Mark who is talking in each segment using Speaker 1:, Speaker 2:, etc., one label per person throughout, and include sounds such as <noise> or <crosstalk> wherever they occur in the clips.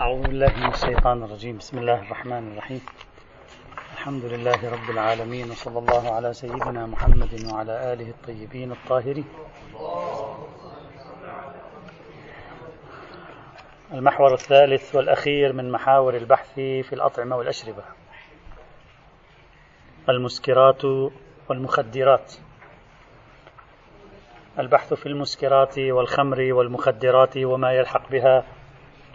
Speaker 1: أعوذ بالله من الشيطان الرجيم. بسم الله الرحمن الرحيم. الحمد لله رب العالمين وصلى الله على سيدنا محمد وعلى آله الطيبين الطاهرين. المحور الثالث والأخير من محاور البحث في الأطعمة والأشربة. المسكرات والمخدرات. البحث في المسكرات والخمر والمخدرات وما يلحق بها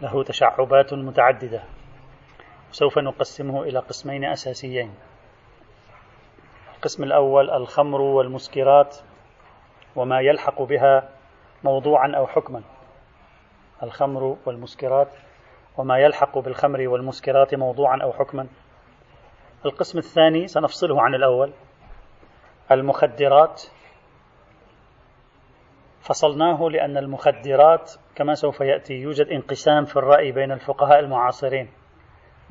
Speaker 1: له تشعبات متعددة. سوف نقسمه إلى قسمين أساسيين. القسم الأول الخمر والمسكرات وما يلحق بها موضوعا أو حكما. الخمر والمسكرات وما يلحق بالخمر والمسكرات موضوعا أو حكما. القسم الثاني سنفصله عن الأول. المخدرات. فصلناه لأن المخدرات كما سوف يأتي يوجد انقسام في الرأي بين الفقهاء المعاصرين.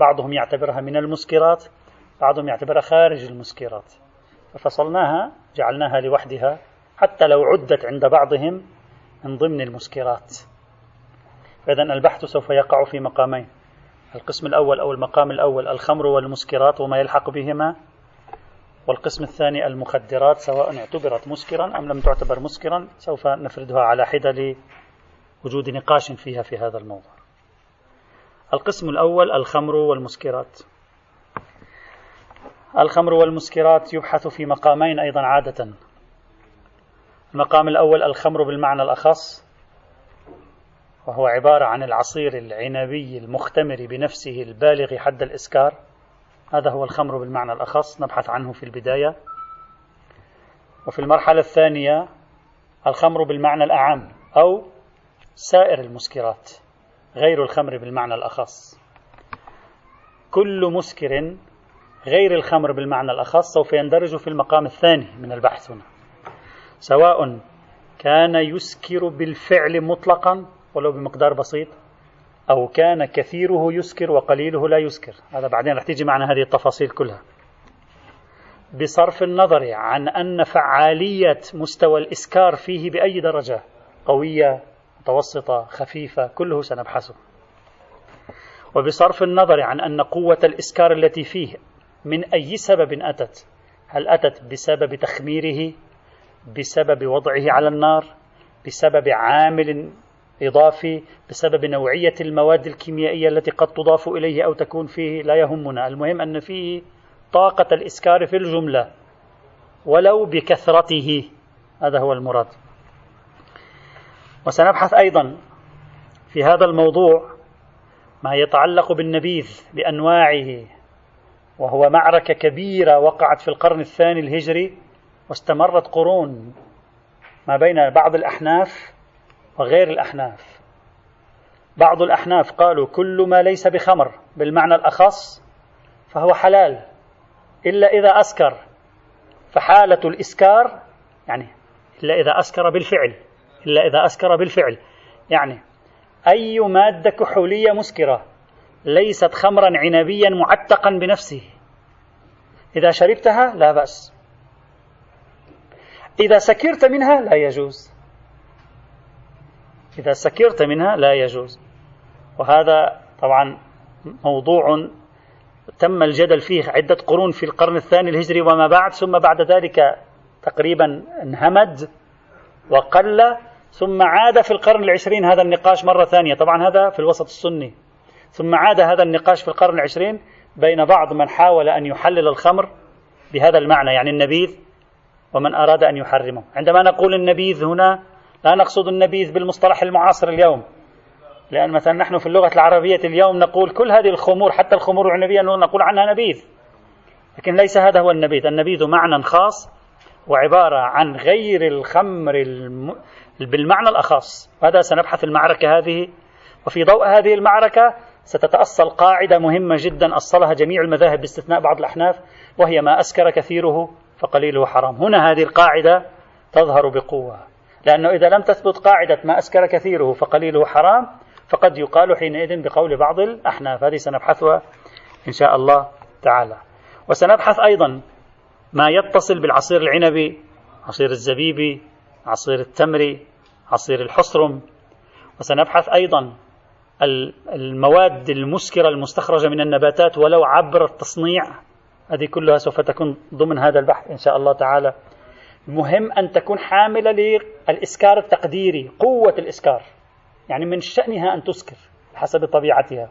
Speaker 1: بعضهم يعتبرها من المسكرات بعضهم يعتبرها خارج المسكرات. ففصلناها جعلناها لوحدها حتى لو عدت عند بعضهم من ضمن المسكرات. إذا البحث سوف يقع في مقامين. القسم الأول أو المقام الأول الخمر والمسكرات وما يلحق بهما. والقسم الثاني المخدرات سواء اعتبرت مسكرا أم لم تعتبر مسكرا سوف نفردها على حدة لوجود نقاش فيها في هذا الموضوع. القسم الأول الخمر والمسكرات. الخمر والمسكرات يبحث في مقامين أيضا عادة. المقام الأول الخمر بالمعنى الأخص وهو عبارة عن العصير العنبي المختمر بنفسه البالغ حد الإسكار. هذا هو الخمر بالمعنى الأخص نبحث عنه في البداية. وفي المرحلة الثانية الخمر بالمعنى الأعم أو سائر المسكرات غير الخمر بالمعنى الأخص. كل مسكر غير الخمر بالمعنى الأخص سوف يندرج في المقام الثاني من البحث هنا. سواء كان يسكر بالفعل مطلقا ولو بمقدار بسيط أو كان كثيره يسكر وقليله لا يسكر. هذا بعدين رح تيجي معنا هذه التفاصيل كلها. بصرف النظر عن أن فعالية مستوى الإسكار فيه بأي درجة قوية متوسطة خفيفة كله سنبحثه. وبصرف النظر عن أن قوة الإسكار التي فيه من أي سبب أتت هل أتت بسبب تخميره بسبب وضعه على النار بسبب عامل إضافي بسبب نوعية المواد الكيميائية التي قد تضاف إليه أو تكون فيه لا يهمنا. المهم أن فيه طاقة الإسكار في الجملة ولو بكثرته. هذا هو المراد. وسنبحث أيضا في هذا الموضوع ما يتعلق بالنبيذ بأنواعه وهو معركة كبيرة وقعت في القرن الثاني الهجري واستمرت قرون ما بين بعض الأحناف وغير الأحناف. بعض الأحناف قالوا كل ما ليس بخمر بالمعنى الأخص فهو حلال إلا إذا أسكر فحالة الإسكار يعني إلا إذا أسكر بالفعل. إلا إذا أسكر بالفعل. يعني أي مادة كحولية مسكرة ليست خمرا عنبيا معتقا بنفسه؟ إذا شربتها لا بأس. إذا سكرت منها لا يجوز. إذا سكرت منها لا يجوز. وهذا طبعا موضوع تم الجدل فيه عدة قرون في القرن الثاني الهجري وما بعد ثم بعد ذلك تقريبا انهمد وقل ثم عاد في القرن العشرين هذا النقاش مرة ثانية. طبعا هذا في الوسط السني. ثم عاد هذا النقاش في القرن العشرين بين بعض من حاول أن يحلل الخمر بهذا المعنى يعني النبيذ ومن أراد أن يحرمه. عندما نقول النبيذ هنا لا نقصد النبيذ بالمصطلح المعاصر اليوم. لأن مثلا نحن في اللغة العربية اليوم نقول كل هذه الخمور حتى الخمور العنبية نقول عنها نبيذ. لكن ليس هذا هو النبيذ. النبيذ معنى خاص وعبارة عن غير الخمر. بالمعنى الأخص هذا سنبحث المعركة هذه؟ وفي ضوء هذه المعركة ستتأصل قاعدة مهمة جدا أصلها جميع المذاهب باستثناء بعض الأحناف وهي ما أسكر كثيره فقليله حرام هنا هذه القاعدة تظهر بقوة لأنه إذا لم تثبت قاعدة ما أسكر كثيره فقليله حرام فقد يقال حينئذ بقول بعض الأحناف. هذه سنبحثها إن شاء الله تعالى. وسنبحث أيضا ما يتصل بالعصير العنبي عصير الزبيبي عصير التمر عصير الحصرم وسنبحث أيضا المواد المسكرة المستخرجة من النباتات ولو عبر التصنيع. هذه كلها سوف تكون ضمن هذا البحث إن شاء الله تعالى. مهم أن تكون حاملة للإسكار التقديري قوة الإسكار يعني من شأنها أن تسكر حسب طبيعتها.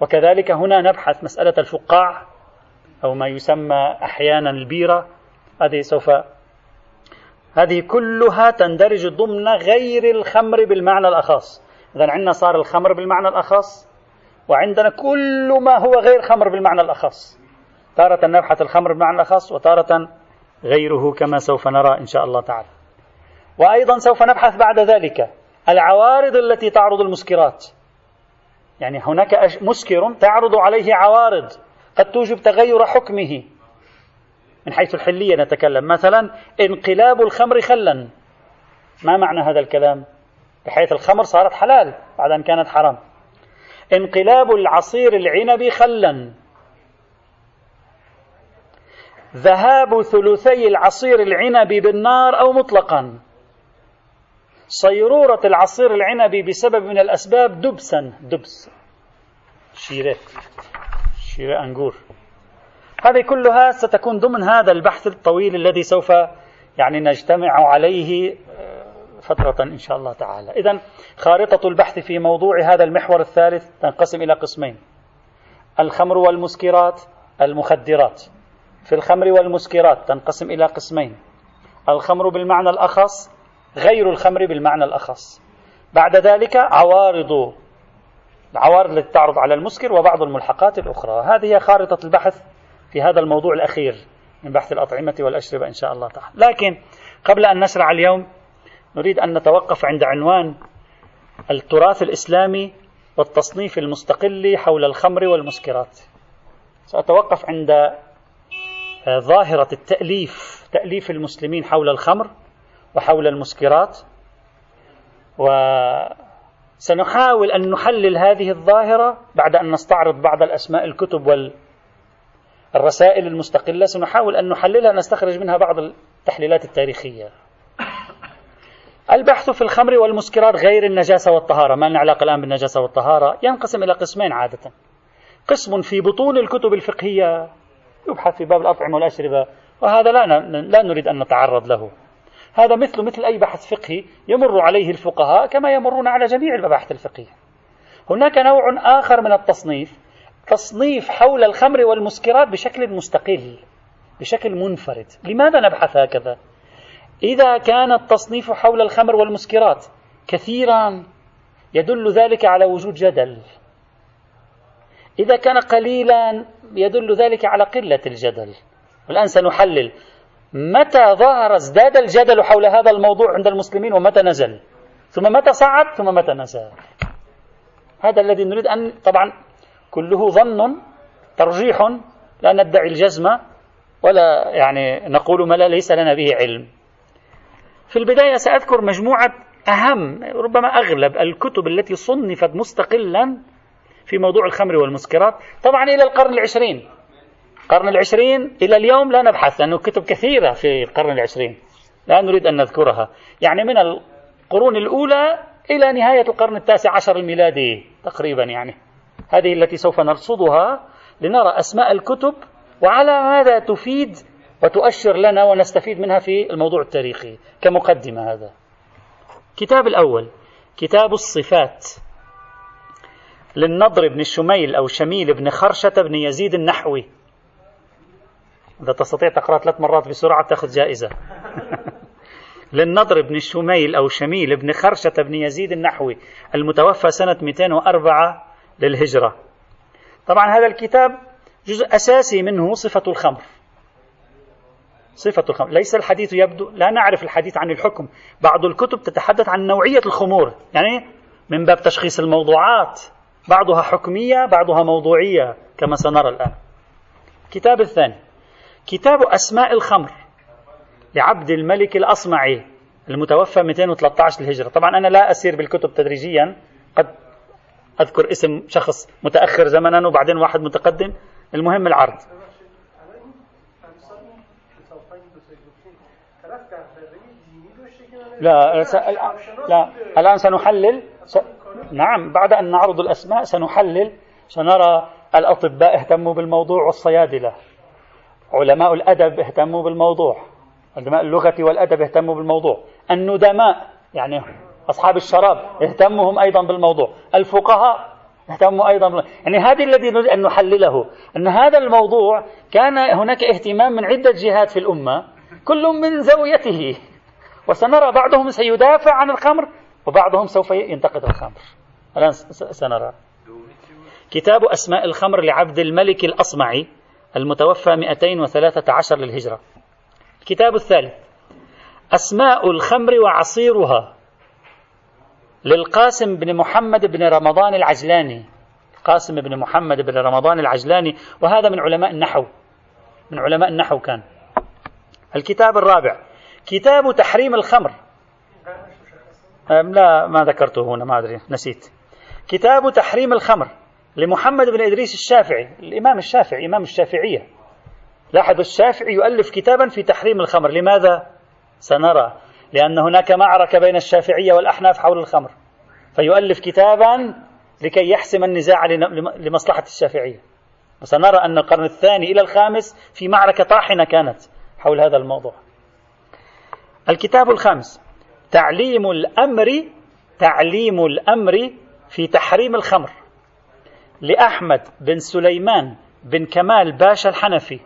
Speaker 1: وكذلك هنا نبحث مسألة الفقاع أو ما يسمى أحيانا البيرة. هذه سوف هذه كلها تندرج ضمن غير الخمر بالمعنى الأخص إذا عندنا صار الخمر بالمعنى الأخص وعندنا كل ما هو غير خمر بالمعنى الأخص تارة نبحث الخمر بالمعنى الأخص وتارة غيره كما سوف نرى إن شاء الله تعالى. وأيضا سوف نبحث بعد ذلك العوارض التي تعرض المسكرات. يعني هناك مسكر تعرض عليه عوارض قد توجب تغير حكمه. من حيث الحلية نتكلم. مثلا انقلاب الخمر خلا. ما معنى هذا الكلام؟ بحيث الخمر صارت حلال بعد أن كانت حرام. انقلاب العصير العنبي خلا. ذهاب ثلثي العصير العنبي بالنار أو مطلقا. صيرورة العصير العنبي بسبب من الأسباب دبسا. دبس. شيرة. شيرة أنجور هذه كلها ستكون ضمن هذا البحث الطويل الذي سوف يعني نجتمع عليه آه، فترة إن شاء الله تعالى. إذا خارطة البحث في موضوع هذا المحور الثالث تنقسم إلى قسمين. الخمر والمسكرات المخدرات. في الخمر والمسكرات تنقسم إلى قسمين. الخمر بالمعنى الأخص غير الخمر بالمعنى الأخص. بعد ذلك عوارض العوارض التي تعرض على المسكر وبعض الملحقات الأخرى. هذه هي خارطة البحث في هذا الموضوع الأخير من بحث الأطعمة والأشربة إن شاء الله تعالى. لكن قبل أن نشرع اليوم نريد أن نتوقف عند عنوان التراث الإسلامي والتصنيف المستقل حول الخمر والمسكرات. سأتوقف عند آه، ظاهرة التأليف تأليف المسلمين حول الخمر وحول المسكرات. وسنحاول أن نحلل هذه الظاهرة بعد أن نستعرض بعض الأسماء الكتب والرسائل المستقلة سنحاول أن نحللها نستخرج منها بعض التحليلات التاريخية. البحث في الخمر والمسكرات غير النجاسة والطهارة. ما لنا علاقة الآن بالنجاسة والطهارة؟ ينقسم إلى قسمين عادة. قسم في بطون الكتب الفقهية يبحث في باب الأطعمة والأشربة وهذا لا لا نريد أن نتعرض له. هذا مثل مثل أي بحث فقهي يمر عليه الفقهاء كما يمرون على جميع المباحث الفقهية. هناك نوع آخر من التصنيف تصنيف حول الخمر والمسكرات بشكل مستقل بشكل منفرد. لماذا نبحث هكذا؟ إذا كان التصنيف حول الخمر والمسكرات كثيرا يدل ذلك على وجود جدل. إذا كان قليلا يدل ذلك على قلة الجدل. الآن سنحلل. متى ظهر ازداد الجدل حول هذا الموضوع عند المسلمين ومتى نزل؟ ثم متى صعد؟ ثم متى نزل هذا الذي نريد أن طبعا كله ظن ترجيح لا ندعي الجزم ولا يعني نقول ما لا ليس لنا به علم. في البداية سأذكر مجموعة أهم ربما أغلب الكتب التي صنفت مستقلا في موضوع الخمر والمسكرات طبعا إلى القرن العشرين. القرن العشرين إلى اليوم لا نبحث لأنه كتب كثيرة في القرن العشرين. لا نريد أن نذكرها. يعني من القرون الأولى إلى نهاية القرن التاسع عشر الميلادي تقريبا يعني. هذه التي سوف نرصدها لنرى أسماء الكتب وعلى ماذا تفيد وتؤشر لنا ونستفيد منها في الموضوع التاريخي كمقدمة هذا. كتاب الأول كتاب الصفات للنضر بن الشميل أو شميل بن خرشة بن يزيد النحوي. إذا تستطيع تقرأ ثلاث مرات بسرعة تأخذ جائزة. <laughs> للنضر بن الشميل أو شميل بن خرشة بن يزيد النحوي المتوفى سنة 204 للهجرة. طبعا هذا الكتاب جزء أساسي منه صفة الخمر. صفة الخمر. ليس الحديث يبدو لا نعرف الحديث عن الحكم. بعض الكتب تتحدث عن نوعية الخمور. يعني من باب تشخيص الموضوعات. بعضها حكمية بعضها موضوعية كما سنرى الآن. الكتاب الثاني. كتاب أسماء الخمر لعبد الملك الأصمعي المتوفى 213 للهجرة. طبعا أنا لا أسير بالكتب تدريجيا. قد أذكر اسم شخص متأخر زمنا وبعدين واحد متقدم. المهم العرض. لا لا الآن سنحلل. نعم بعد أن نعرض الأسماء سنحلل. سنرى الأطباء اهتموا بالموضوع والصيادلة. علماء الأدب اهتموا بالموضوع. علماء اللغة والأدب اهتموا بالموضوع. الندماء يعني أصحاب الشراب اهتموا هم أيضا بالموضوع. الفقهاء اهتموا أيضا بالموضوع. يعني هذا الذي نريد أن نحلله أن هذا الموضوع كان هناك اهتمام من عدة جهات في الأمة كل من زاويته. وسنرى بعضهم سيدافع عن الخمر وبعضهم سوف ينتقد الخمر. الآن سنرى. كتاب أسماء الخمر لعبد الملك الأصمعي المتوفى 213 للهجرة. الكتاب الثالث. أسماء الخمر وعصيرها. للقاسم بن محمد بن رمضان العجلاني. قاسم بن محمد بن رمضان العجلاني. وهذا من علماء النحو. من علماء النحو كان. الكتاب الرابع. كتاب تحريم الخمر. لا ما ذكرته هنا ما أدري نسيت. كتاب تحريم الخمر لمحمد بن إدريس الشافعي. الإمام الشافعي إمام الشافعية. لاحظ الشافعي يؤلف كتابا في تحريم الخمر. لماذا؟ سنرى. لأن هناك معركة بين الشافعية والأحناف حول الخمر. فيؤلف كتابا لكي يحسم النزاع لمصلحة الشافعية. وسنرى أن القرن الثاني إلى الخامس في معركة طاحنة كانت حول هذا الموضوع. الكتاب الخامس تعليم الأمر تعليم الأمر في تحريم الخمر. لأحمد بن سليمان بن كمال باشا الحنفي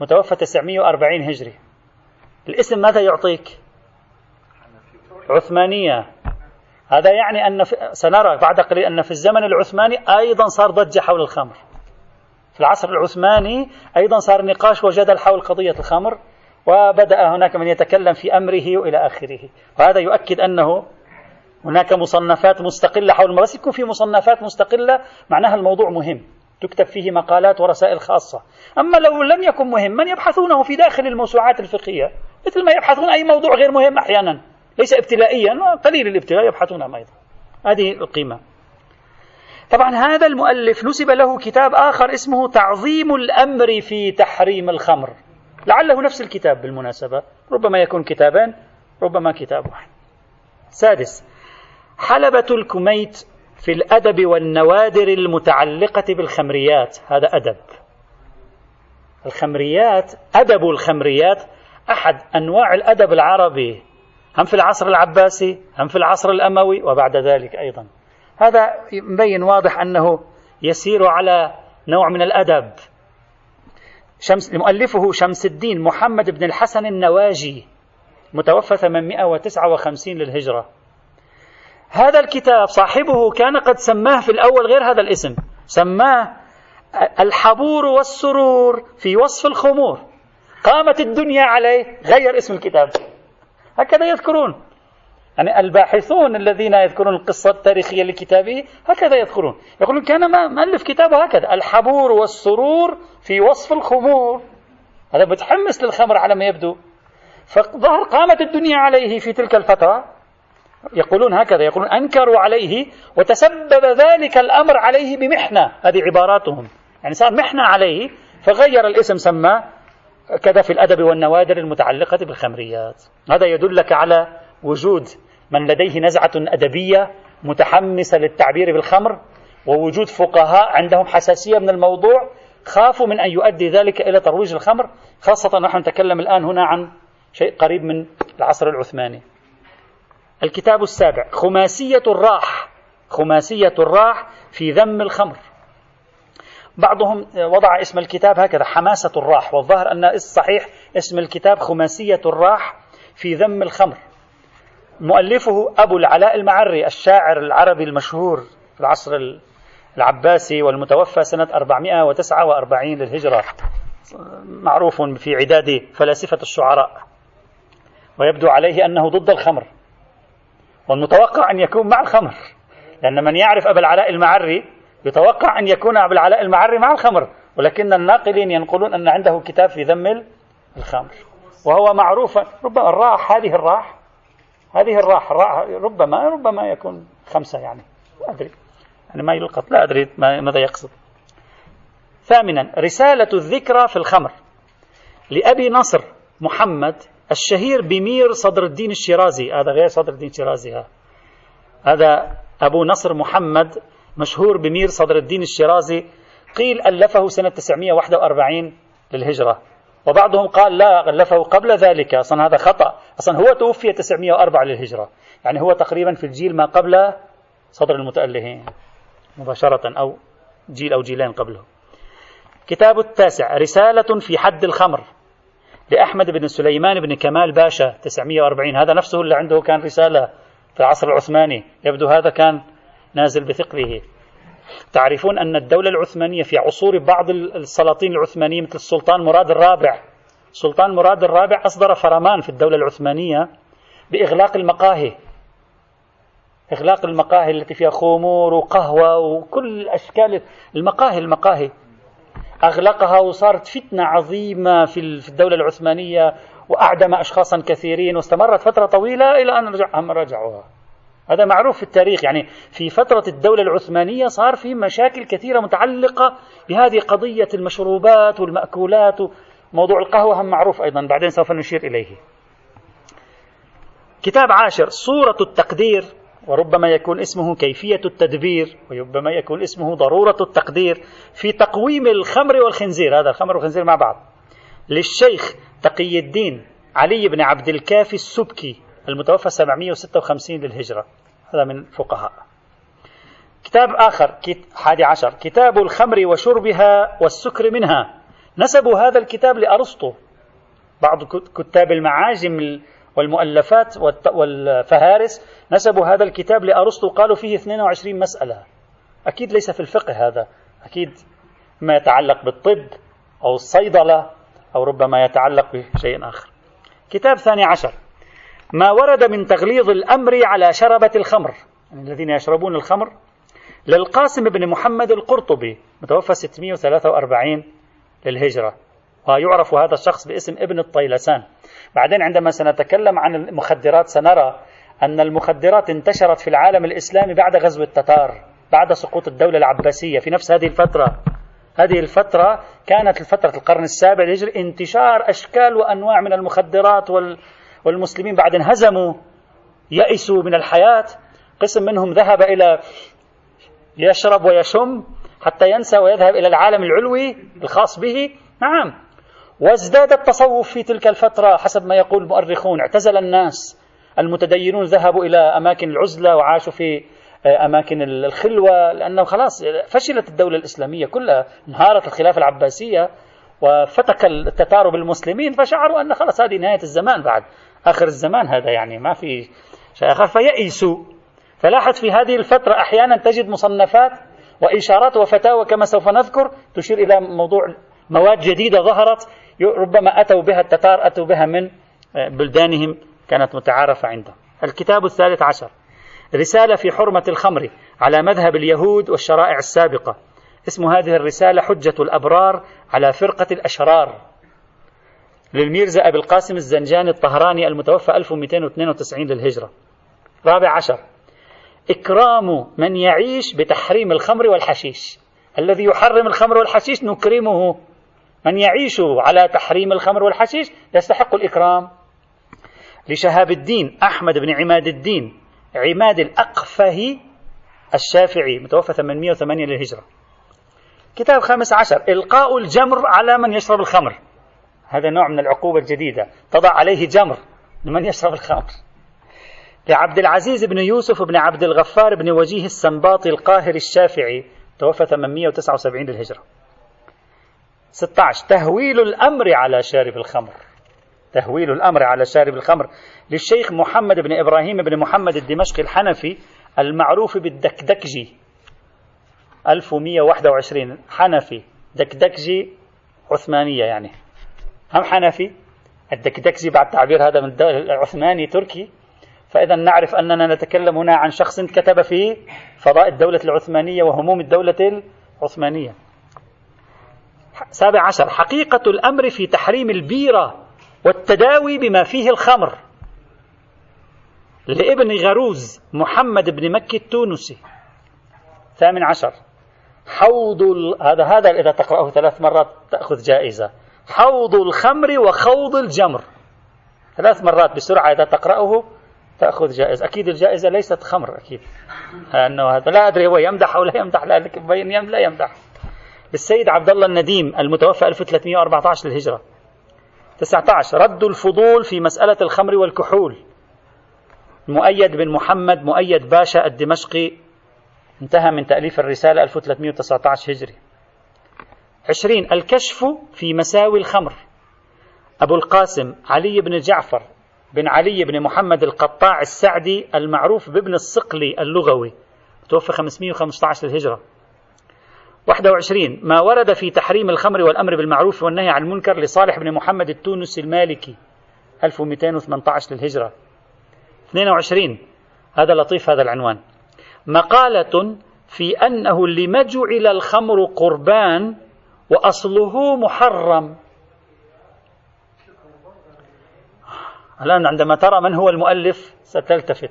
Speaker 1: متوفى 940 هجري. الاسم ماذا يعطيك؟ عثمانية. هذا يعني أن سنرى بعد قليل أن في الزمن العثماني أيضا صار ضجة حول الخمر. في العصر العثماني أيضا صار نقاش وجدل حول قضية الخمر وبدأ هناك من يتكلم في أمره وإلى آخره. وهذا يؤكد أنه هناك مصنفات مستقلة حول بس يكون في مصنفات مستقلة معناها الموضوع مهم. تكتب فيه مقالات ورسائل خاصة. أما لو لم يكن مهما يبحثونه في داخل الموسوعات الفقهية؟ مثل ما يبحثون أي موضوع غير مهم أحيانا. ليس ابتلائيا قليل الابتلاء يبحثون أيضا. هذه القيمة. طبعا هذا المؤلف نسب له كتاب آخر اسمه تعظيم الأمر في تحريم الخمر. لعله نفس الكتاب بالمناسبة. ربما يكون كتابين ربما كتاب واحد. سادس. حلبة الكميت في الأدب والنوادر المتعلقة بالخمريات. هذا أدب. الخمريات أدب الخمريات أحد أنواع الأدب العربي. هم في العصر العباسي هم في العصر الأموي وبعد ذلك أيضا. هذا مبين واضح أنه يسير على نوع من الأدب. شمس مؤلفه شمس الدين محمد بن الحسن النواجي متوفى 859 للهجرة. هذا الكتاب صاحبه كان قد سماه في الأول غير هذا الاسم سماه الحبور والسرور في وصف الخمور. قامت الدنيا عليه غير اسم الكتاب. هكذا يذكرون. يعني الباحثون الذين يذكرون القصة التاريخية لكتابه هكذا يذكرون. يقولون كان مؤلف كتابه هكذا. الحبور والسرور في وصف الخمور. هذا متحمس للخمر على ما يبدو. فظهر قامت الدنيا عليه في تلك الفترة. يقولون هكذا. يقولون أنكروا عليه وتسبب ذلك الأمر عليه بمحنة. هذه عباراتهم. يعني صار محنة عليه. فغير الاسم سماه كذا في الأدب والنوادر المتعلقة بالخمريات. هذا يدلك على وجود من لديه نزعة أدبية متحمسة للتعبير بالخمر ووجود فقهاء عندهم حساسية من الموضوع خافوا من أن يؤدي ذلك إلى ترويج الخمر. خاصة نحن نتكلم الآن هنا عن شيء قريب من العصر العثماني. الكتاب السابع خماسية الراح خماسية الراح في ذم الخمر. بعضهم وضع اسم الكتاب هكذا حماسة الراح والظاهر أن الصحيح اسم الكتاب خماسية الراح في ذم الخمر. مؤلفه أبو العلاء المعري الشاعر العربي المشهور في العصر العباسي والمتوفى سنة 449 للهجرة. معروف في عداد فلاسفة الشعراء. ويبدو عليه أنه ضد الخمر والمتوقع أن يكون مع الخمر لأن من يعرف أبا العلاء المعري يتوقع أن يكون أبا العلاء المعري مع الخمر ولكن الناقلين ينقلون أن عنده كتاب في ذم الخمر. وهو معروف ربما الراح هذه الراح هذه الراح ربما ربما يكون خمسة يعني لا أدري. يعني ما يلقط لا أدري ماذا يقصد. ثامنا رسالة الذكرى في الخمر لأبي نصر محمد الشهير بمير صدر الدين الشيرازي. هذا غير صدر الدين الشيرازي هذا أبو نصر محمد مشهور بمير صدر الدين الشيرازي قيل ألفه سنة 941 للهجرة. وبعضهم قال لا ألفه قبل ذلك. أصلا هذا خطأ. أصلا هو توفي 904 للهجرة. يعني هو تقريبا في الجيل ما قبل صدر المتألهين مباشرة أو جيل أو جيلين قبله. كتاب التاسع رسالة في حد الخمر لأحمد بن سليمان بن كمال باشا 940 هذا نفسه اللي عنده كان رسالة في العصر العثماني. يبدو هذا كان نازل بثقله تعرفون أن الدولة العثمانية في عصور بعض السلاطين العثمانية مثل السلطان مراد الرابع. السلطان مراد الرابع أصدر فرمان في الدولة العثمانية بإغلاق المقاهي. إغلاق المقاهي التي فيها خمور وقهوة وكل أشكال المقاهي المقاهي. أغلقها وصارت فتنة عظيمة في الدولة العثمانية وأعدم أشخاصا كثيرين واستمرت فترة طويلة إلى أن رجعهم رجعوها. هذا معروف في التاريخ يعني في فترة الدولة العثمانية صار في مشاكل كثيرة متعلقة بهذه قضية المشروبات والمأكولات. موضوع القهوة هم معروف أيضا بعدين سوف نشير إليه. كتاب عاشر صورة التقدير وربما يكون اسمه كيفية التدبير وربما يكون اسمه ضرورة التقدير في تقويم الخمر والخنزير. هذا الخمر والخنزير مع بعض. للشيخ تقي الدين علي بن عبد الكافي السبكي المتوفى 756 للهجرة. هذا من فقهاء. كتاب آخر حادي عشر. كتاب الخمر وشربها والسكر منها. نسبوا هذا الكتاب لأرسطو. بعض كتاب المعاجم والمؤلفات والفهارس نسبوا هذا الكتاب لأرسطو. قالوا فيه 22 مسألة. أكيد ليس في الفقه هذا. أكيد ما يتعلق بالطب أو الصيدلة أو ربما يتعلق بشيء آخر. كتاب ثاني عشر. ما ورد من تغليظ الأمر على شربة الخمر. يعني الذين يشربون الخمر للقاسم بن محمد القرطبي متوفى 643 للهجرة. ويعرف هذا الشخص باسم ابن الطيلسان. بعدين عندما سنتكلم عن المخدرات سنرى أن المخدرات انتشرت في العالم الإسلامي بعد غزو التتار بعد سقوط الدولة العباسية. في نفس هذه الفترة هذه الفترة كانت الفترة القرن السابع الهجري انتشار أشكال وأنواع من المخدرات وال والمسلمين بعد انهزموا يئسوا من الحياة. قسم منهم ذهب إلى يشرب ويشم حتى ينسى ويذهب إلى العالم العلوي الخاص به. نعم. وازداد التصوف في تلك الفترة حسب ما يقول المؤرخون. اعتزل الناس. المتدينون ذهبوا إلى أماكن العزلة وعاشوا في أماكن الخلوة لأنه خلاص فشلت الدولة الإسلامية كلها انهارت الخلافة العباسية وفتك التتار بالمسلمين فشعروا أن خلاص هذه نهاية الزمان بعد. آخر الزمان هذا يعني ما في شيء آخر. فيئسوا فلاحظ في هذه الفترة أحيانا تجد مصنفات وإشارات وفتاوى كما سوف نذكر تشير إلى موضوع مواد جديدة ظهرت ربما أتوا بها التتار أتوا بها من بلدانهم كانت متعارفة عندهم. الكتاب الثالث عشر. رسالة في حرمة الخمر على مذهب اليهود والشرائع السابقة. اسم هذه الرسالة حجة الأبرار على فرقة الأشرار. للميرزا أبي القاسم الزنجاني الطهراني المتوفى 1292 للهجرة. رابع عشر. إكرام من يعيش بتحريم الخمر والحشيش. الذي يحرم الخمر والحشيش نكرمه. من يعيش على تحريم الخمر والحشيش يستحق الإكرام. لشهاب الدين أحمد بن عماد الدين عماد الأقفه الشافعي متوفى 808 للهجرة. كتاب خامس عشر. إلقاء الجمر على من يشرب الخمر. هذا نوع من العقوبة الجديدة. تضع عليه جمر لمن يشرب الخمر. لعبد العزيز بن يوسف بن عبد الغفار بن وجيه السنباطي القاهري الشافعي توفى 879 للهجرة. 16 تهويل الأمر على شارب الخمر. تهويل الأمر على شارب الخمر. للشيخ محمد بن إبراهيم بن محمد الدمشقي الحنفي المعروف بالدكدكجي. 1121 حنفي. دكدكجي عثمانية يعني. هم حنفي. الدكدكجي بعد تعبير هذا من العثماني تركي. فإذا نعرف أننا نتكلم هنا عن شخص كتب في فضاء الدولة العثمانية وهموم الدولة العثمانية. سابع عشر. حقيقة الأمر في تحريم البيرة والتداوي بما فيه الخمر. لابن غروز محمد بن مكي التونسي. ثامن عشر. حوض هذا هذا إذا تقرأه ثلاث مرات تأخذ جائزة. حوض الخمر وخوض الجمر. ثلاث مرات بسرعة إذا تقرأه تأخذ جائزة. أكيد الجائزة ليست خمر أكيد. أنه هذا لا أدري هو يمدح أو لا يمدح لا لا يمدح. للسيد عبد الله النديم المتوفى 1314 للهجرة. 19 رد الفضول في مسألة الخمر والكحول. مؤيد بن محمد مؤيد باشا الدمشقي انتهى من تأليف الرسالة 1319 هجري. 20 الكشف في مساوي الخمر. أبو القاسم علي بن جعفر بن علي بن محمد القطاع السعدي المعروف بابن الصقلي اللغوي. توفى 515 للهجرة 21 ما ورد في تحريم الخمر والأمر بالمعروف والنهي عن المنكر لصالح بن محمد التونسي المالكي. 1218 للهجرة 22 هذا لطيف هذا العنوان. مقالة في أنه لما جعل الخمر قربان وأصله محرم. الآن عندما ترى من هو المؤلف ستلتفت.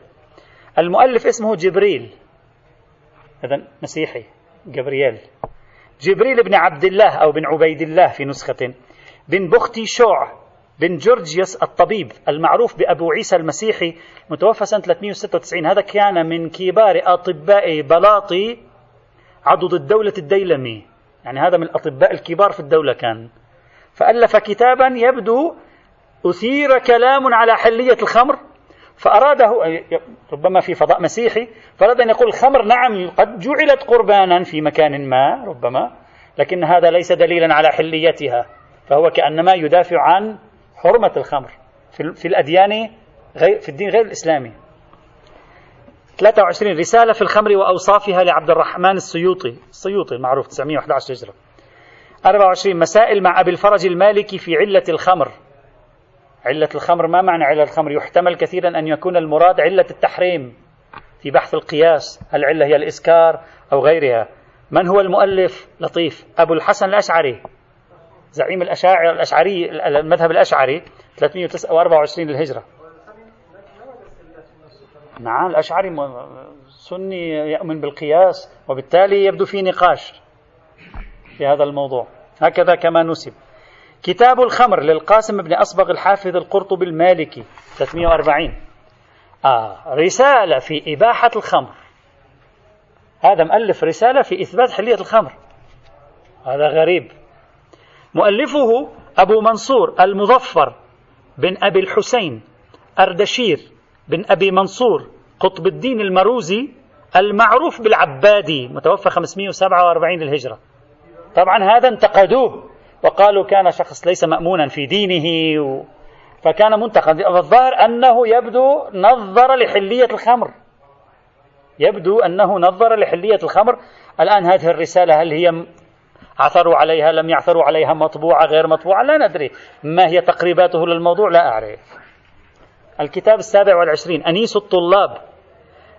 Speaker 1: المؤلف اسمه جبريل. إذا مسيحي جبريل جبريل بن عبد الله أو بن عبيد الله في نسخة. بن بختي شوع بن جورجيوس الطبيب المعروف بأبو عيسى المسيحي متوفى سنة 396 هذا كان من كبار أطباء بلاطي عضد الدولة الديلمي. يعني هذا من الأطباء الكبار في الدولة كان. فألف كتابا يبدو أثير كلام على حلية الخمر فأراده ربما في فضاء مسيحي فأراد أن يقول الخمر نعم قد جعلت قربانا في مكان ما ربما لكن هذا ليس دليلا على حليتها فهو كأنما يدافع عن حرمة الخمر في الأديان غير في الدين غير الإسلامي. 23 رسالة في الخمر وأوصافها لعبد الرحمن السيوطي السيوطي المعروف 911 هجرة. 24 مسائل مع أبي الفرج المالكي في علة الخمر. علة الخمر ما معنى علة الخمر؟ يحتمل كثيرا أن يكون المراد علة التحريم في بحث القياس هل العلة هي الإسكار أو غيرها. من هو المؤلف؟ لطيف. أبو الحسن الأشعري. زعيم الأشاعر الأشعري المذهب الأشعري 324 للهجرة. نعم الأشعري سني يؤمن بالقياس وبالتالي يبدو في نقاش في هذا الموضوع. هكذا كما نسب. كتاب الخمر للقاسم بن أصبغ الحافظ القرطبي المالكي 340 آه رسالة في إباحة الخمر. هذا مؤلف رسالة في إثبات حلية الخمر. هذا غريب. مؤلفه أبو منصور المظفر بن أبي الحسين أردشير. بن أبي منصور قطب الدين المروزي المعروف بالعبادي متوفى 547 للهجرة. طبعا هذا انتقدوه وقالوا كان شخص ليس مأمونا في دينه و... فكان منتقد. الظاهر أنه يبدو نظر لحلية الخمر. يبدو أنه نظر لحلية الخمر. الآن هذه الرسالة هل هي عثروا عليها لم يعثروا عليها مطبوعة غير مطبوعة؟ لا ندري. ما هي تقريباته للموضوع؟ لا أعرف. الكتاب السابع والعشرين. أنيس الطلاب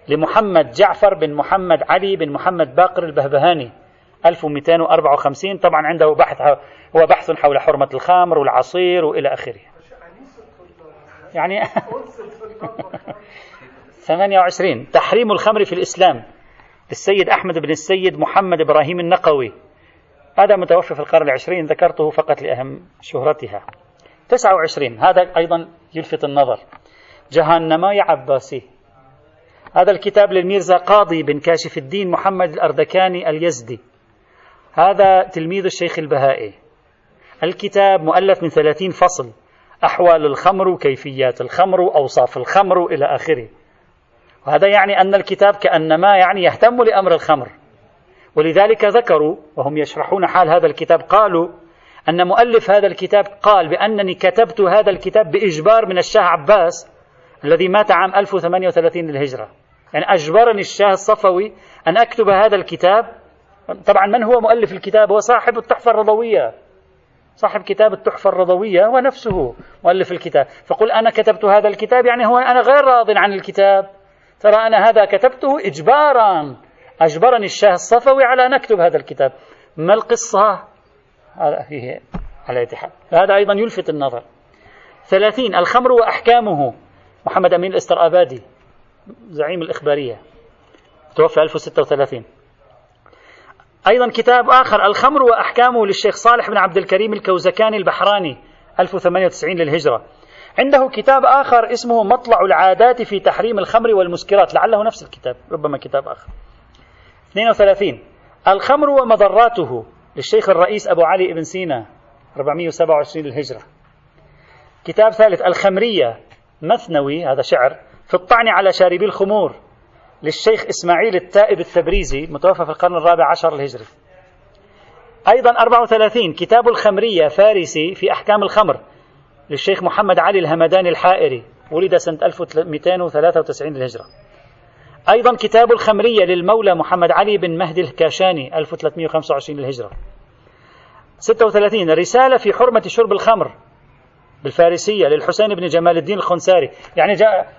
Speaker 1: لمحمد جعفر بن محمد علي بن محمد باقر البهبهاني 1254 طبعا عنده بحث هو بحث حول حرمة الخمر والعصير وإلى آخره. يعني <laughs> 28 تحريم الخمر في الإسلام للسيد أحمد بن السيد محمد إبراهيم النقوي. هذا متوفى في القرن العشرين ذكرته فقط لأهم شهرتها. 29 هذا أيضا يلفت النظر. جهنماي عباسي. هذا الكتاب للميرزا قاضي بن كاشف الدين محمد الأردكاني اليزدي. هذا تلميذ الشيخ البهائي. الكتاب مؤلف من ثلاثين فصل. أحوال الخمر وكيفيات الخمر وأوصاف الخمر إلى آخره. وهذا يعني أن الكتاب كأنما يعني يهتم لأمر الخمر. ولذلك ذكروا وهم يشرحون حال هذا الكتاب قالوا أن مؤلف هذا الكتاب قال بأنني كتبت هذا الكتاب بإجبار من الشاه عباس الذي مات عام 1038 للهجرة. يعني أجبرني الشاه الصفوي أن أكتب هذا الكتاب. طبعا من هو مؤلف الكتاب؟ هو صاحب التحفة الرضوية. صاحب كتاب التحفة الرضوية هو نفسه مؤلف الكتاب. فقل أنا كتبت هذا الكتاب؟ يعني هو أنا غير راض عن الكتاب. ترى أنا هذا كتبته إجبارا. أجبرني الشاه الصفوي على أن أكتب هذا الكتاب. ما القصة؟ هذا فيه على اتحاد هذا أيضا يلفت النظر. ثلاثين الخمر وأحكامه. محمد أمين الإسترأبادي زعيم الإخبارية توفى 1036 أيضا كتاب آخر الخمر وأحكامه للشيخ صالح بن عبد الكريم الكوزكاني البحراني 1098 للهجرة. عنده كتاب آخر اسمه مطلع العادات في تحريم الخمر والمسكرات لعله نفس الكتاب ربما كتاب آخر. 32 الخمر ومضراته للشيخ الرئيس أبو علي بن سينا 427 للهجرة. كتاب ثالث الخمرية مثنوي هذا شعر في الطعن على شاربي الخمور للشيخ إسماعيل التائب التبريزي متوفى في القرن الرابع عشر الهجري. أيضا 34 كتاب الخمرية فارسي في أحكام الخمر للشيخ محمد علي الهمداني الحائري ولد سنة 1293 للهجرة. أيضا كتاب الخمرية للمولى محمد علي بن مهدي الكاشاني 1325 للهجرة. 36 رسالة في حرمة شرب الخمر بالفارسية للحسين بن جمال الدين الخنساري. يعني جاء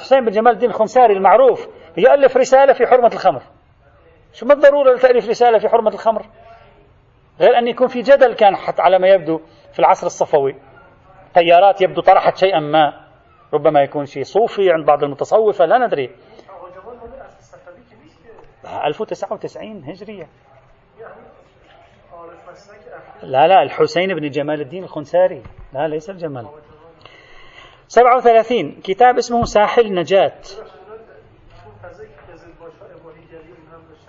Speaker 1: حسين بن جمال الدين الخنساري المعروف يؤلف رسالة في حرمة الخمر. شو ما الضرورة لتأليف رسالة في حرمة الخمر؟ غير أن يكون في جدل كان حتى على ما يبدو في العصر الصفوي. تيارات يبدو طرحت شيئا ما. ربما يكون شيء صوفي عند بعض المتصوفة لا ندري. 1099 هجرية. لا لا الحسين بن جمال الدين الخنساري. لا ليس الجمال. 37 كتاب اسمه ساحل نجاة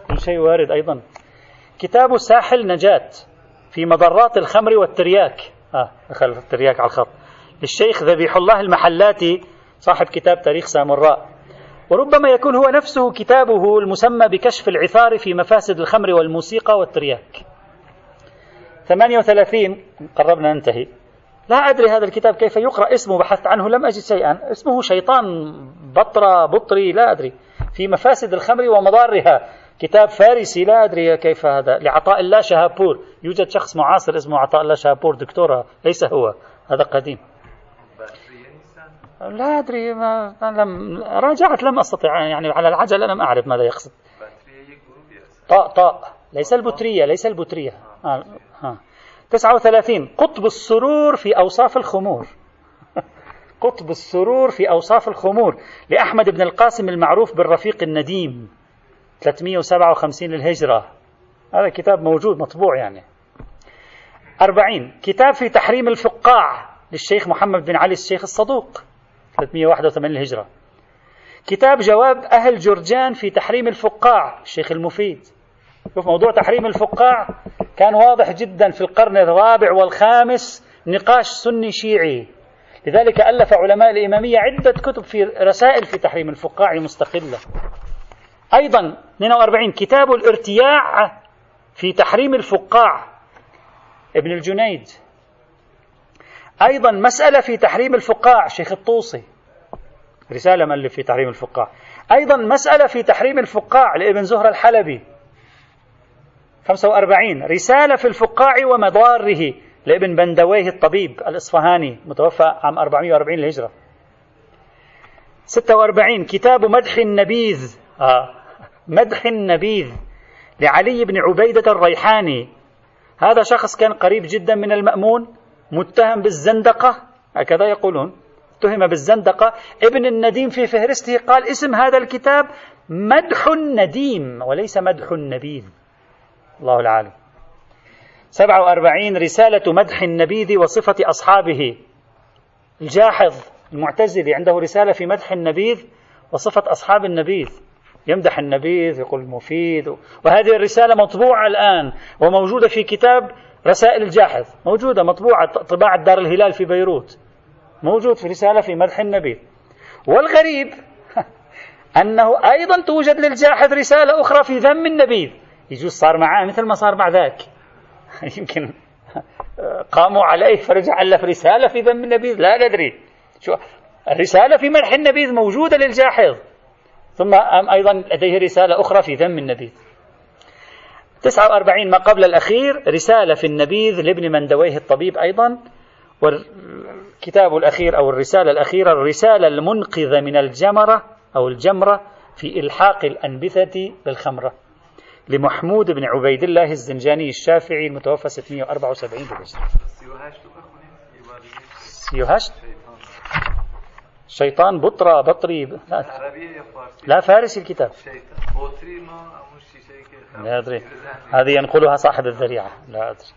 Speaker 1: كل شيء وارد أيضا. كتاب ساحل نجاة في مضرات الخمر والترياك. آه دخل الترياك على الخط. للشيخ ذبيح الله المحلاتي صاحب كتاب تاريخ سامراء. وربما يكون هو نفسه كتابه المسمى بكشف العثار في مفاسد الخمر والموسيقى والترياك. 38 قربنا ننتهي. لا أدري هذا الكتاب كيف يقرأ اسمه بحثت عنه لم أجد شيئا. اسمه شيطان بطرة بطري لا أدري. في مفاسد الخمر ومضارها. كتاب فارسي لا أدري كيف هذا. لعطاء الله شهابور. يوجد شخص معاصر اسمه عطاء الله شهابور. دكتورة ليس هو. هذا قديم. لا أدري ما لم راجعت لم أستطيع يعني على العجلة لم أعرف ماذا يقصد. طاء طاء. ليس البترية ليس البترية. آه. ها. 39 قطب السرور في أوصاف الخمور. <laughs> قطب السرور في أوصاف الخمور. لأحمد بن القاسم المعروف بالرفيق النديم. 357 للهجرة. هذا كتاب موجود مطبوع يعني. 40 كتاب في تحريم الفقاع للشيخ محمد بن علي الشيخ الصدوق. 381 للهجرة. كتاب جواب أهل جرجان في تحريم الفقاع. الشيخ المفيد. شوف موضوع تحريم الفقاع. كان واضح جدا في القرن الرابع والخامس نقاش سني شيعي. لذلك ألف علماء الإمامية عدة كتب في رسائل في تحريم الفقاع مستقلة أيضا 42 كتاب الارتياع في تحريم الفقاع. ابن الجنيد. أيضا مسألة في تحريم الفقاع شيخ الطوسي. رسالة مؤلف في تحريم الفقاع. أيضا مسألة في تحريم الفقاع لابن زهرة الحلبي. 45 رسالة في الفقاع ومضاره لابن بندويه الطبيب الإصفهاني متوفى عام 440 للهجرة. 46 كتاب مدح النبيذ. آه. مدح النبيذ لعلي بن عبيدة الريحاني. هذا شخص كان قريب جدا من المأمون متهم بالزندقة. هكذا يقولون. اتهم بالزندقة. ابن النديم في فهرسته قال اسم هذا الكتاب مدح النديم وليس مدح النبيذ. الله العالم. 47 رسالة مدح النبيذ وصفة أصحابه. الجاحظ المعتزلي عنده رسالة في مدح النبيذ وصفة أصحاب النبيذ يمدح النبيذ يقول مفيد. وهذه الرسالة مطبوعة الآن وموجودة في كتاب رسائل الجاحظ. موجودة مطبوعة طباعة دار الهلال في بيروت. موجود في رسالة في مدح النبي. والغريب <laughs> أنه أيضا توجد للجاحظ رسالة أخرى في ذم النبيذ يجوز صار معاه مثل ما صار مع ذاك. <laughs> يمكن قاموا عليه فرجع ألف رسالة في ذم النبيذ. لا ندري. شو؟ الرسالة في مدح النبيذ موجودة للجاحظ. ثم أيضا لديه رسالة أخرى في ذم النبيذ. 49 ما قبل الأخير رسالة في النبيذ لابن مندويه الطبيب أيضا. والكتاب الأخير أو الرسالة الأخيرة الرسالة المنقذة من الجمرة أو الجمرة في إلحاق الأنبثة بالخمرة. لمحمود بن عبيد الله الزنجاني الشافعي المتوفى 674 بالهجرة سيوهشت؟ شيطان بطرة بطري لا, لا فارسي الكتاب. لا أدري. هذه ينقلها صاحب الذريعة. لا أدري.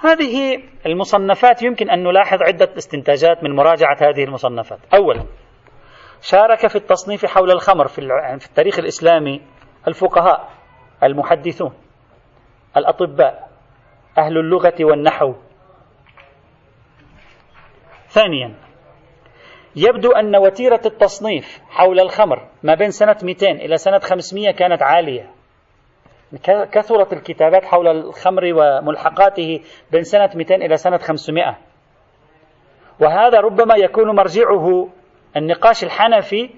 Speaker 1: هذه المصنفات يمكن أن نلاحظ عدة استنتاجات من مراجعة هذه المصنفات. أولا شارك في التصنيف حول الخمر في التاريخ الإسلامي الفقهاء. المحدثون الأطباء أهل اللغة والنحو. ثانيا يبدو أن وتيرة التصنيف حول الخمر ما بين سنة 200 إلى سنة 500 كانت عالية. كثرت الكتابات حول الخمر وملحقاته بين سنة 200 إلى سنة 500 وهذا ربما يكون مرجعه النقاش الحنفي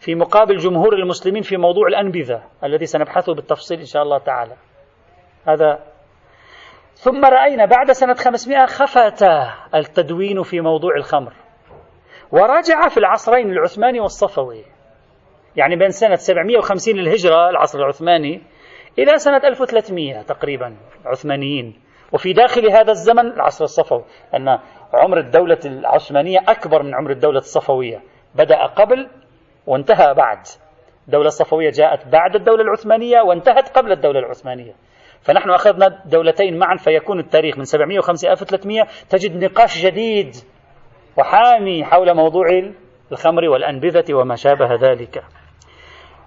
Speaker 1: في مقابل جمهور المسلمين في موضوع الأنبذة الذي سنبحثه بالتفصيل إن شاء الله تعالى. هذا. ثم رأينا بعد سنة 500 خفت التدوين في موضوع الخمر. ورجع في العصرين العثماني والصفوي. يعني بين سنة 750 للهجرة العصر العثماني إلى سنة 1300 تقريبا عثمانيين. وفي داخل هذا الزمن العصر الصفوي أن عمر الدولة العثمانية أكبر من عمر الدولة الصفوية. بدأ قبل وانتهى بعد. الدولة الصفوية جاءت بعد الدولة العثمانية وانتهت قبل الدولة العثمانية. فنحن أخذنا دولتين معا فيكون التاريخ من 750 1300 تجد نقاش جديد وحامي حول موضوع الخمر والأنبذة وما شابه ذلك.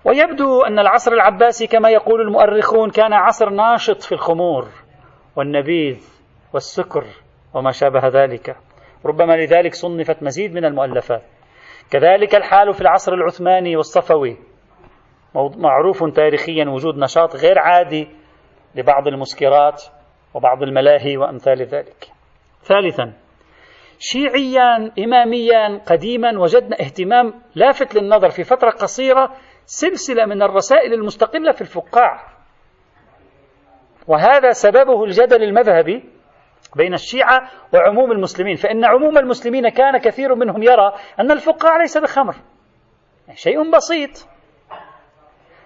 Speaker 1: ويبدو أن العصر العباسي كما يقول المؤرخون كان عصر ناشط في الخمور والنبيذ والسكر وما شابه ذلك. ربما لذلك صنفت مزيد من المؤلفات. كذلك الحال في العصر العثماني والصفوي معروف تاريخيا وجود نشاط غير عادي لبعض المسكرات وبعض الملاهي وأمثال ذلك. ثالثا شيعيا اماميا قديما وجدنا اهتمام لافت للنظر في فترة قصيرة سلسلة من الرسائل المستقلة في الفقاع. وهذا سببه الجدل المذهبي بين الشيعة وعموم المسلمين. فإن عموم المسلمين كان كثير منهم يرى أن الفقاع ليس بخمر. شيء بسيط.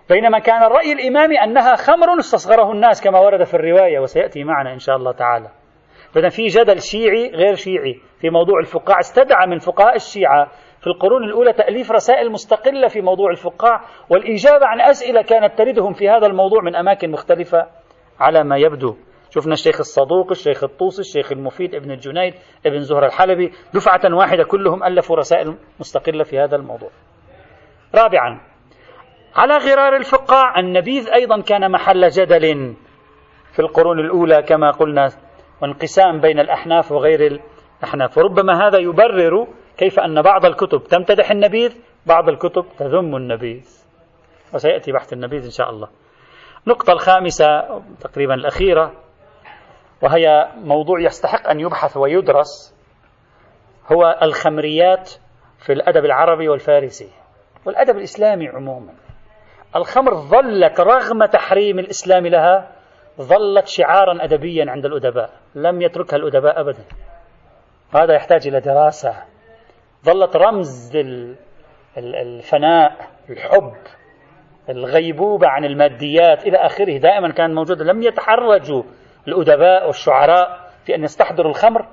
Speaker 1: بينما كان الرأي الإمامي أنها خمر استصغره الناس كما ورد في الرواية وسيأتي معنا إن شاء الله تعالى. فإذا في جدل شيعي غير شيعي في موضوع الفقاع استدعى من فقهاء الشيعة في القرون الأولى تأليف رسائل مستقلة في موضوع الفقاع والإجابة عن أسئلة كانت تردهم في هذا الموضوع من أماكن مختلفة على ما يبدو. شفنا الشيخ الصدوق الشيخ الطوسي الشيخ المفيد ابن الجنيد ابن زهر الحلبي دفعة واحدة كلهم ألفوا رسائل مستقلة في هذا الموضوع. رابعا على غرار الفقاع النبيذ أيضا كان محل جدل في القرون الأولى كما قلنا وانقسام بين الأحناف وغير الأحناف. وربما هذا يبرر كيف أن بعض الكتب تمتدح النبيذ بعض الكتب تذم النبيذ. وسيأتي بحث النبيذ إن شاء الله. النقطة الخامسة تقريبا الأخيرة. وهي موضوع يستحق أن يبحث ويدرس هو الخمريات في الأدب العربي والفارسي والأدب الإسلامي عموما. الخمر ظلت رغم تحريم الإسلام لها ظلت شعارا أدبيا عند الأدباء لم يتركها الأدباء أبدا. هذا يحتاج إلى دراسة. ظلت رمز الفناء الحب الغيبوبة عن الماديات إلى آخره. دائما كان موجودا لم يتحرجوا الأدباء والشعراء في أن يستحضروا الخمر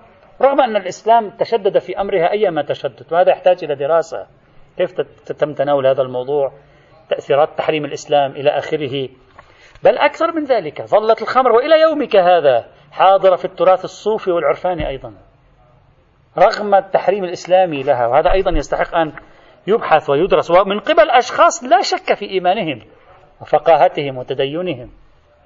Speaker 1: رغم أن الإسلام تشدد في أمرها أيما تشدد وهذا يحتاج إلى دراسة. كيف تتم تناول هذا الموضوع تأثيرات تحريم الإسلام إلى آخره؟ بل أكثر من ذلك ظلت الخمر وإلى يومك هذا حاضرة في التراث الصوفي والعرفاني أيضا. رغم التحريم الإسلامي لها وهذا أيضا يستحق أن يبحث ويدرس ومن قبل أشخاص لا شك في إيمانهم وفقاهتهم وتدينهم.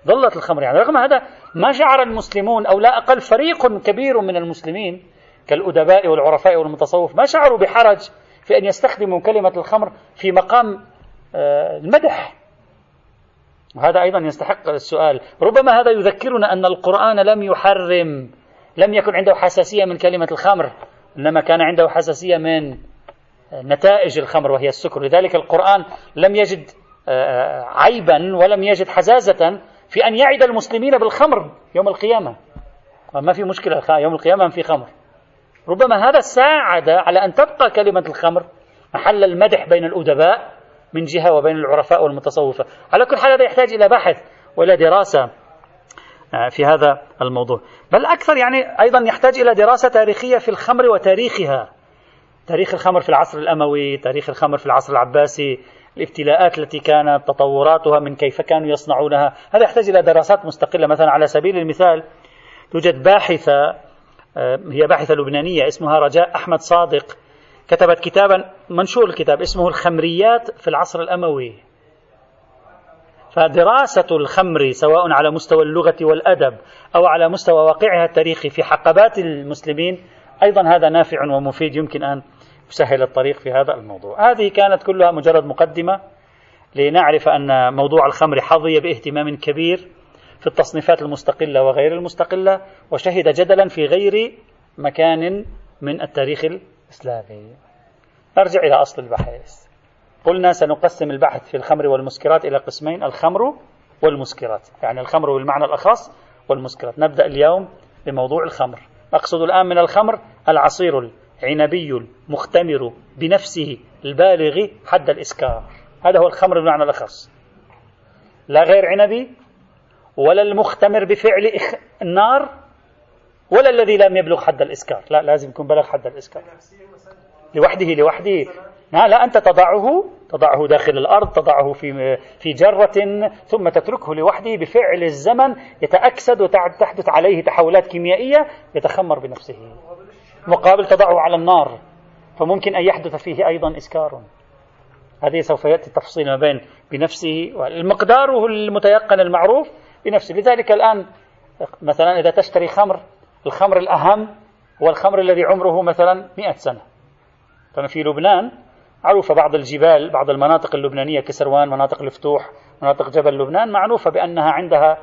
Speaker 1: ظلت الخمر. يعني رغم هذا ما شعر المسلمون أو لا أقل فريق كبير من المسلمين كالأدباء والعرفاء والمتصوف ما شعروا بحرج في أن يستخدموا كلمة الخمر في مقام آه، المدح. وهذا أيضا يستحق السؤال. ربما هذا يذكرنا أن القرآن لم يحرم لم يكن عنده حساسية من كلمة الخمر إنما كان عنده حساسية من نتائج الخمر وهي السكر. لذلك القرآن لم يجد آه، عيبا ولم يجد حزازة في أن يعد المسلمين بالخمر يوم القيامة. ما في مشكلة يوم القيامة في خمر. ربما هذا ساعد على أن تبقى كلمة الخمر محل المدح بين الأدباء من جهة وبين العرفاء والمتصوفة. على كل حال هذا يحتاج إلى بحث وإلى دراسة آه، في هذا الموضوع. بل أكثر يعني أيضا يحتاج إلى دراسة تاريخية في الخمر وتاريخها. تاريخ الخمر في العصر الأموي تاريخ الخمر في العصر العباسي الابتلاءات التي كانت تطوراتها من كيف كانوا يصنعونها. هذا يحتاج إلى دراسات مستقلة. مثلا على سبيل المثال توجد باحثة آه، هي باحثة لبنانية اسمها رجاء أحمد صادق كتبت كتابا منشور الكتاب اسمه الخمريات في العصر الأموي. فدراسة الخمر سواء على مستوى اللغة والأدب أو على مستوى واقعها التاريخي في حقبات المسلمين أيضا هذا نافع ومفيد يمكن أن يسهل الطريق في هذا الموضوع. هذه كانت كلها مجرد مقدمة لنعرف أن موضوع الخمر حظي باهتمام كبير في التصنيفات المستقلة وغير المستقلة وشهد جدلا في غير مكان من التاريخ الإسلامي. نرجع إلى أصل البحث قلنا سنقسم البحث في الخمر والمسكرات إلى قسمين الخمر والمسكرات. يعني الخمر بالمعنى الأخص والمسكرات. نبدأ اليوم بموضوع الخمر. أقصد الآن من الخمر العصير العنبي المختمر بنفسه البالغ حد الإسكار. هذا هو الخمر بالمعنى الأخص. لا غير عنبي ولا المختمر بفعل النار ولا الذي لم يبلغ حد الإسكار. لا لازم يكون بلغ حد الإسكار. لوحده لوحده. لا, لا أنت تضعه تضعه داخل الأرض تضعه في في جرة ثم تتركه لوحده بفعل الزمن يتأكسد وتحدث عليه تحولات كيميائية يتخمر بنفسه. مقابل تضعه على النار فممكن أن يحدث فيه أيضا إسكار. هذه سوف يأتي التفصيل ما بين بنفسه المقدار المتيقن المعروف بنفسه. لذلك الآن مثلا إذا تشتري خمر الخمر الأهم هو الخمر الذي عمره مثلا مئة سنة. ففي لبنان معروفة بعض الجبال بعض المناطق اللبنانية كسروان مناطق الفتوح مناطق جبل لبنان معروفة بأنها عندها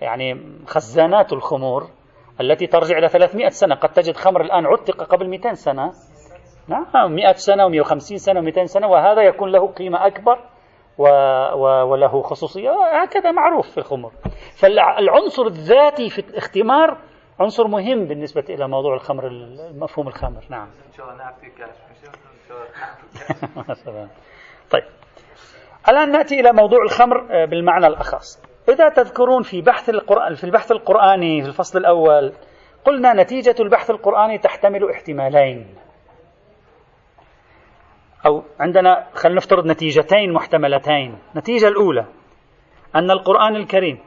Speaker 1: يعني خزانات الخمور. التي ترجع إلى 300 سنة. قد تجد خمر الآن عتق قبل 200 سنة. نعم 100 سنة و150 سنة و200 سنة وهذا يكون له قيمة أكبر و... و... وله خصوصية. هكذا معروف في الخمر. فالعنصر الذاتي في الاختمار عنصر مهم بالنسبة إلى موضوع الخمر مفهوم الخمر. نعم. طيب <laughs> الآن نأتي إلى موضوع الخمر آه، بالمعنى الأخص. إذا تذكرون في بحث القرآن في البحث القرآني في الفصل الأول قلنا نتيجة البحث القرآني تحتمل احتمالين. أو عندنا خلينا نفترض نتيجتين محتملتين. النتيجة الأولى أن القرآن الكريم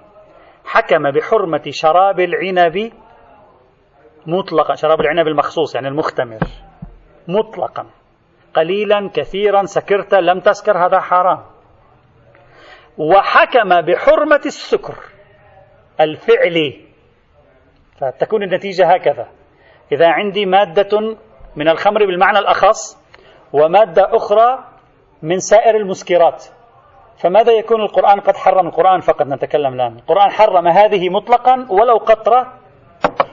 Speaker 1: حكم بحرمة شراب العنب مطلقا. شراب العنب المخصوص يعني المختمر. مطلقا. قليلا كثيرا سكرت لم تسكر هذا حرام. وحكم بحرمة السكر. الفعلي فتكون النتيجة هكذا. إذا عندي مادة من الخمر بالمعنى الأخص ومادة أخرى من سائر المسكرات. فماذا يكون القرآن قد حرم؟ القرآن فقط نتكلم الآن. القرآن حرم هذه مطلقا ولو قطرة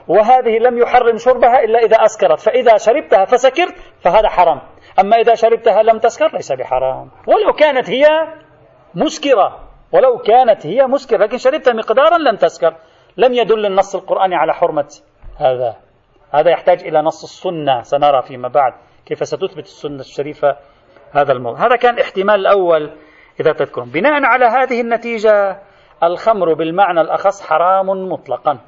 Speaker 1: وهذه لم يحرم شربها إلا إذا أسكرت. فإذا شربتها فسكرت فهذا حرام. أما إذا شربتها لم تسكر ليس بحرام. ولو كانت هي مسكرة. ولو كانت هي مسكرة لكن شربتها مقدارا لم تسكر. لم يدل النص القرآني على حرمة هذا. هذا يحتاج إلى نص السنة. سنرى فيما بعد كيف ستثبت السنة الشريفة هذا الموضوع. هذا كان احتمال الأول إذا تذكرون. بناء على هذه النتيجة الخمر بالمعنى الأخص حرام مطلقا.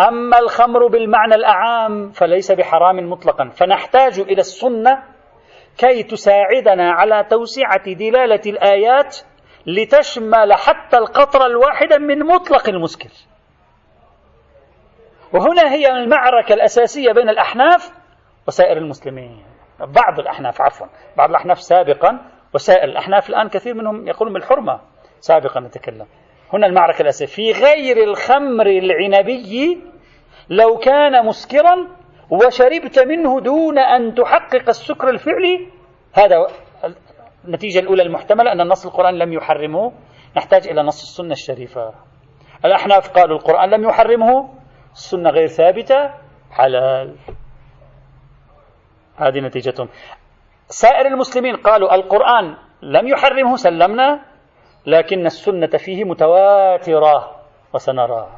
Speaker 1: أما الخمر بالمعنى الأعام فليس بحرام مطلقا. فنحتاج إلى السنة كي تساعدنا على توسعة دلالة الآيات لتشمل حتى القطرة الواحدة من مطلق المسكر. وهنا هي المعركة الأساسية بين الأحناف وسائر المسلمين. بعض الأحناف عفوا بعض الأحناف سابقا وسائر الأحناف الآن كثير منهم يقولون بالحرمة سابقا نتكلم. هنا المعركة الأساسية. في غير الخمر العنبي لو كان مسكرا وشربت منه دون أن تحقق السكر الفعلي. هذا النتيجة الأولى المحتملة أن النص القرآن لم يحرمه. نحتاج إلى نص السنة الشريفة. الأحناف قالوا القرآن لم يحرمه. السنة غير ثابتة. حلال. هذه نتيجتهم. سائر المسلمين قالوا القرآن لم يحرمه سلمنا لكن السنة فيه متواترة وسنرى.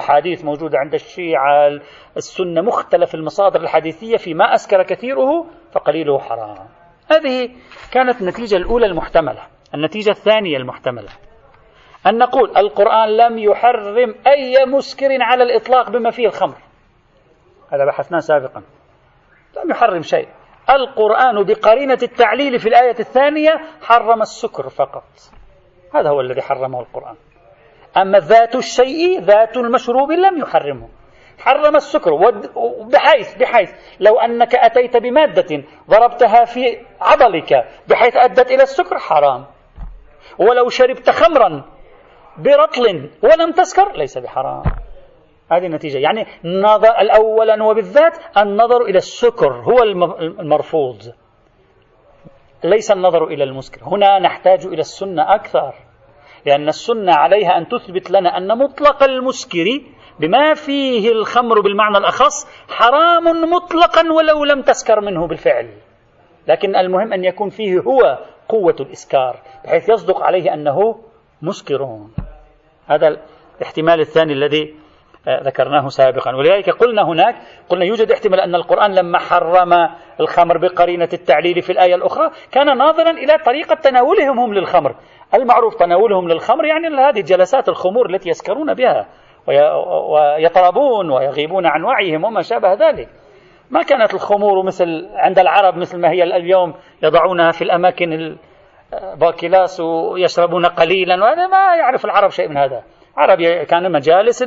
Speaker 1: أحاديث موجودة عند الشيعة السنة مختلف المصادر الحديثية فيما أسكر كثيره فقليله حرام. هذه كانت النتيجة الأولى المحتملة. النتيجة الثانية المحتملة. أن نقول القرآن لم يحرم أي مسكر على الإطلاق بما فيه الخمر. هذا بحثناه سابقا. لم يحرم شيء. القرآن بقرينة التعليل في الآية الثانية حرم السكر فقط. هذا هو الذي حرمه القرآن. أما ذات الشيء ذات المشروب لم يحرمه. حرم السكر بحيث بحيث لو أنك أتيت بمادة ضربتها في عضلك بحيث أدت إلى السكر حرام. ولو شربت خمرا برطل ولم تسكر ليس بحرام. هذه النتيجة. يعني نظر الأولا وبالذات النظر إلى السكر هو المرفوض. ليس النظر إلى المسكر. هنا نحتاج إلى السنة أكثر. لأن السنة عليها أن تثبت لنا أن مطلق المسكر بما فيه الخمر بالمعنى الأخص حرام مطلقا ولو لم تسكر منه بالفعل. لكن المهم أن يكون فيه هو قوة الإسكار بحيث يصدق عليه أنه مسكر. هذا الاحتمال الثاني الذي ذكرناه سابقا. ولذلك قلنا هناك قلنا يوجد احتمال أن القرآن لما حرم الخمر بقرينة التعليل في الآية الأخرى كان ناظرا إلى طريقة تناولهم هم للخمر. المعروف تناولهم للخمر يعني هذه جلسات الخمور التي يسكرون بها ويطربون ويغيبون عن وعيهم وما شابه ذلك. ما كانت الخمور مثل عند العرب مثل ما هي اليوم يضعونها في الأماكن ال باکلاس ويشربون قليلا وهذا ما يعرف العرب شيء من هذا. عرب كان مجالس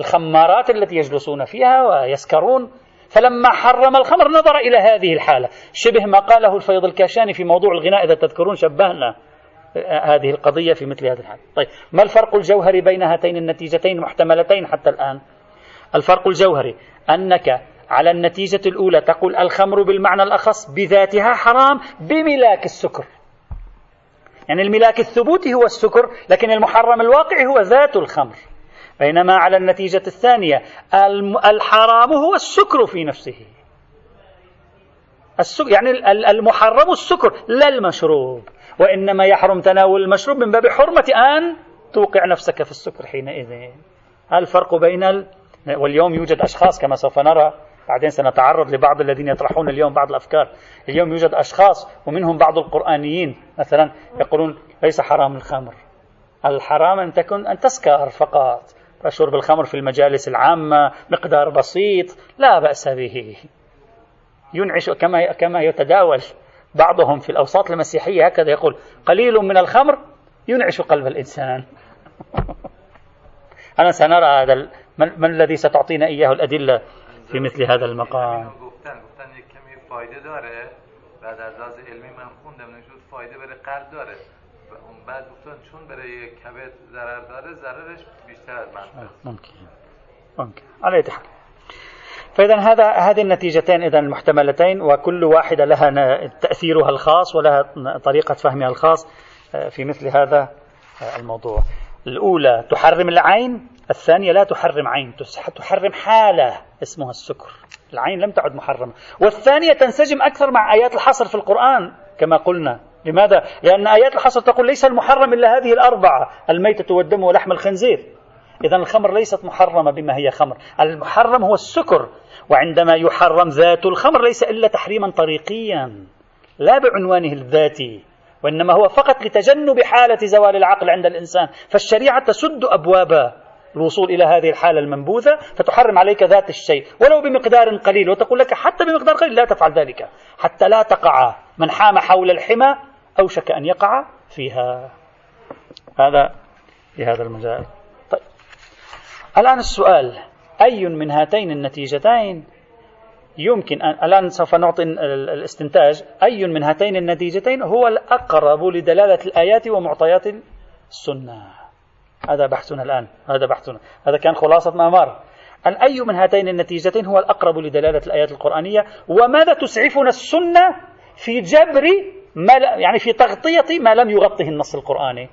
Speaker 1: الخمارات التي يجلسون فيها ويسكرون. فلما حرم الخمر نظر إلى هذه الحالة. شبه ما قاله الفيض الكاشاني في موضوع الغناء إذا تذكرون شبهنا. هذه القضية في مثل هذه الحالة طيب ما الفرق الجوهري بين هاتين النتيجتين المحتملتين حتى الآن؟ الفرق الجوهري أنك على النتيجة الأولى تقول الخمر بالمعنى الأخص بذاتها حرام بملاك السكر. يعني الملاك الثبوتي هو السكر لكن المحرم الواقعي هو ذات الخمر. بينما على النتيجة الثانية الحرام هو السكر في نفسه. السكر يعني المحرم السكر لا المشروب. وإنما يحرم تناول المشروب من باب حرمة أن توقع نفسك في السكر حينئذ. الفرق بين ال... واليوم يوجد أشخاص كما سوف نرى بعدين سنتعرض لبعض الذين يطرحون اليوم بعض الأفكار. اليوم يوجد أشخاص ومنهم بعض القرآنيين مثلا يقولون ليس حرام الخمر. الحرام أن تكون أن تسكر فقط شرب الخمر في المجالس العامة مقدار بسيط لا بأس به. ينعش كما كما يتداول. بعضهم في الأوساط المسيحية هكذا يقول قليل من الخمر ينعش قلب الإنسان. <laughs> أنا سنرى هذا من الذي ستعطينا إياه الأدلة في مثل هذا المقام؟ بعد از لحاظ علمی من خوندم نشود فایده برای قلب داره. اون بعد گفتن چون برای کبد ضرر داره ضررش بیشتر از منفعت ممکن ممکن. فإذا هذا هذه النتيجتين إذا المحتملتين وكل واحدة لها تأثيرها الخاص ولها طريقة فهمها الخاص آه، في مثل هذا آه، الموضوع. الأولى تحرم العين، الثانية لا تحرم عين، تحرم حالة اسمها السكر. العين لم تعد محرمة، والثانية تنسجم أكثر مع آيات الحصر في القرآن كما قلنا. لماذا؟ لأن آيات الحصر تقول ليس المحرم إلا هذه الأربعة، الميتة والدم ولحم الخنزير. إذا الخمر ليست محرمة بما هي خمر، المحرم هو السكر وعندما يحرم ذات الخمر ليس إلا تحريما طريقيا لا بعنوانه الذاتي وإنما هو فقط لتجنب حالة زوال العقل عند الإنسان. فالشريعة تسد أبواب الوصول إلى هذه الحالة المنبوذة فتحرم عليك ذات الشيء ولو بمقدار قليل وتقول لك حتى بمقدار قليل لا تفعل ذلك حتى لا تقع من حام حول الحمى أوشك أن يقع فيها. هذا في هذا المجال. الآن السؤال أي من هاتين النتيجتين يمكن أن الآن سوف نعطي الاستنتاج. أي من هاتين النتيجتين هو الأقرب لدلالة الآيات ومعطيات السنة؟ هذا بحثنا الآن هذا بحثنا. هذا كان خلاصة ما مر أي من هاتين النتيجتين هو الأقرب لدلالة الآيات القرآنية؟ وماذا تسعفنا السنة في جبر ما يعني في تغطية ما لم يغطه النص القرآني؟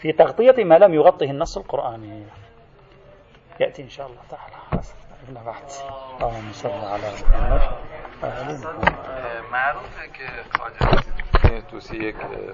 Speaker 1: في تغطية ما لم يغطه النص القرآني. يأتي إن شاء الله تعالى. ابن بعد. اللهم صل على محمد. معروفه که توصیه